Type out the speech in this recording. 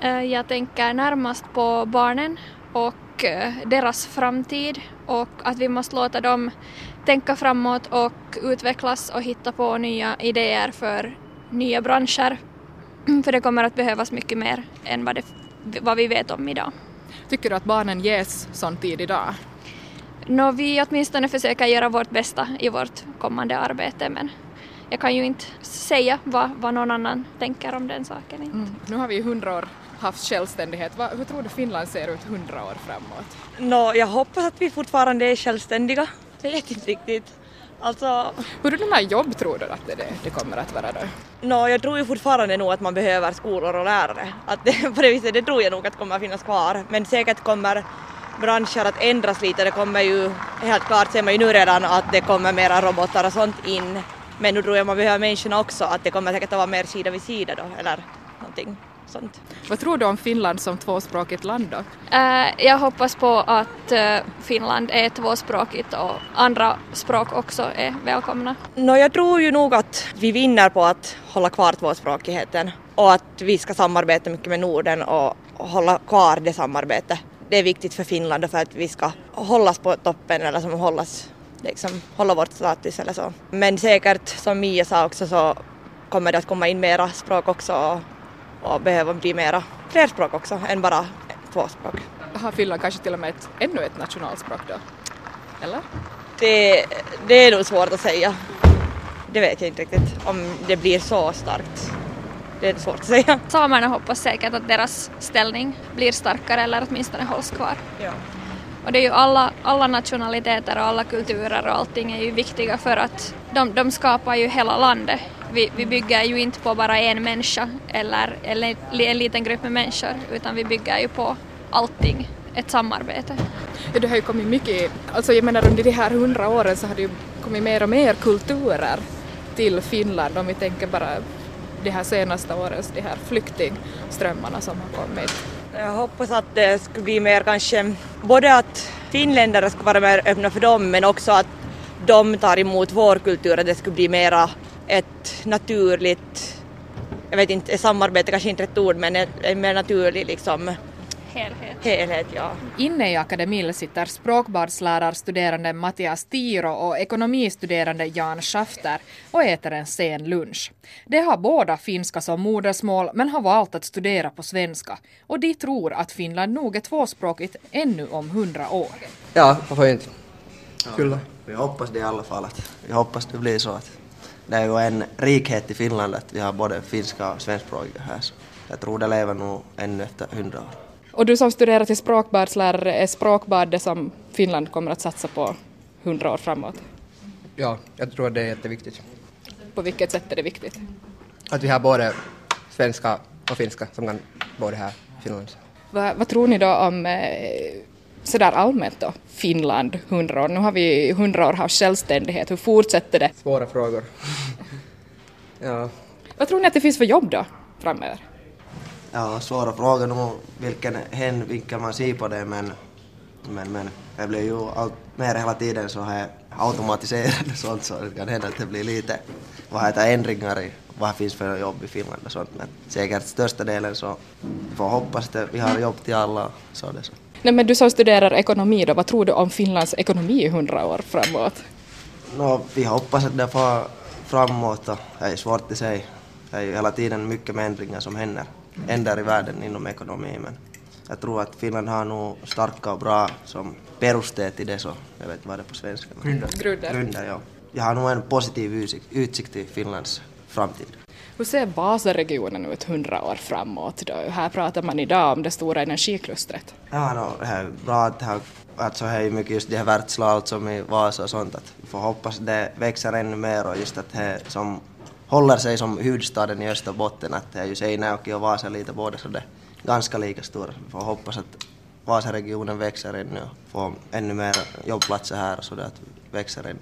Eh, Jag tänker närmast på barnen och eh, deras framtid och att vi måste låta dem tänka framåt och utvecklas och hitta på nya idéer för nya branscher. För det kommer att behövas mycket mer än vad, det, vad vi vet om idag. Tycker du att barnen ges sån tid idag? Nå, vi åtminstone försöker göra vårt bästa i vårt kommande arbete men jag kan ju inte säga vad, vad någon annan tänker om den saken. inte. Mm. Nu har vi i hundra år haft självständighet. Va, hur tror du Finland ser ut hundra år framåt? Nå, jag hoppas att vi fortfarande är självständiga. Jag vet inte riktigt. Alltså, Hurdana jobb tror du att det, det kommer att vara då? nå, jag tror ju fortfarande nog att man behöver skolor och lärare. Att det, på det viset, det tror jag nog att kommer att finnas kvar. Men säkert kommer branscher att ändras lite. Det kommer ju, helt klart ser man ju nu redan att det kommer mera robotar och sånt in. Men nu tror jag man behöver människorna också, att det kommer säkert att vara mer sida vid sida då, eller någonting sånt. Vad tror du om Finland som tvåspråkigt land då? Eh, Jag hoppas på att eh, Finland är tvåspråkigt och andra språk också är välkomna. Nå, jag tror ju nog att vi vinner på att hålla kvar tvåspråkigheten och att vi ska samarbeta mycket med Norden och hålla kvar det samarbetet. Det är viktigt för Finland och för att vi ska hållas på toppen eller som hållas, liksom, hålla vårt status eller så. Men säkert som Mia sa också så kommer det att komma in mera språk också och, och behöva bli mera fler språk också än bara två språk. Har Finland kanske till och med ett, ännu ett nationalspråk då? Eller? Det, det är nog svårt att säga. Det vet jag inte riktigt om det blir så starkt. Det är svårt att säga. Samerna hoppas säkert att deras ställning blir starkare eller åtminstone hålls kvar. Ja. Och det är ju alla, alla nationaliteter och alla kulturer och allting är ju viktiga för att de, de skapar ju hela landet. Vi, vi bygger ju inte på bara en människa eller, eller en liten grupp med människor utan vi bygger ju på allting, ett samarbete. Ja, det har ju kommit mycket, alltså jag menar under de här hundra åren så har det ju kommit mer och mer kulturer till Finland om vi tänker bara de här senaste årens de här flyktingströmmarna som har kommit. Jag hoppas att det skulle bli mer kanske, både att finländare skulle vara mer öppna för dem men också att de tar emot vår kultur, att det skulle bli mera ett naturligt, jag vet inte, samarbete kanske inte rätt ord men en mer naturlig liksom Helhet. helhet, ja. Inne i akademin sitter språkbadslärarstuderande Mattias Tiro och ekonomistuderande Jan Schafter och äter en sen lunch. De har båda finska som modersmål men har valt att studera på svenska och de tror att Finland nog är tvåspråkigt ännu om hundra år. Ja, varför inte? Kyllä. Vi hoppas det i alla fall att vi hoppas det blir så att det är ju en rikhet i Finland att vi har både finska och svenskspråkiga här så jag tror det lever nog ännu efter hundra år. Och du som studerar till språkbadslärare, är språkbad det som Finland kommer att satsa på hundra år framåt? Ja, jag tror att det är jätteviktigt. På vilket sätt är det viktigt? Att vi har både svenska och finska som kan både här i Finland. Vad, vad tror ni då om eh, sådär allmänt då, Finland, hundra år? Nu har vi hundra år haft självständighet, hur fortsätter det? Svåra frågor. ja. Vad tror ni att det finns för jobb då framöver? Ja, svåra frågor nog vilken hänvinkel man ser på det men, men, men det blir ju allt mer hela tiden så här automatiserat och sånt så det kan hända att det blir lite vad heter ändringar i vad det finns för jobb i Finland och sånt men säkert största delen så vi får hoppas att vi har jobb till alla så det så. Nej, men du som studerar ekonomi då, vad tror du om Finlands ekonomi i hundra år framåt? No, vi hoppas att det får framåt och det är svårt att säga. Det är ju hela tiden mycket med ändringar som händer, händer i världen inom ekonomi men jag tror att Finland har nog starka och bra som perusteet till det så, jag vet inte vad det är på svenska. men- Grunder. Grunder, ja. Jag har nog en positiv utsikt, utsikt till Finlands framtid. Hur ser Vasaregionen ut hundra år framåt då? Här pratar man idag om det stora energiklustret. Ja, no, det är bra att det alltså det är mycket just de här världslag som i Vasa och sånt att vi får hoppas att det växer ännu mer och just att det som håller sig som huvudstaden i Österbotten att det är ju Seinäjoki och Vasa lite båda så det är ganska lika stora. Vi får hoppas att Vasaregionen växer ännu och får ännu mer jobbplatser här så det växer ännu.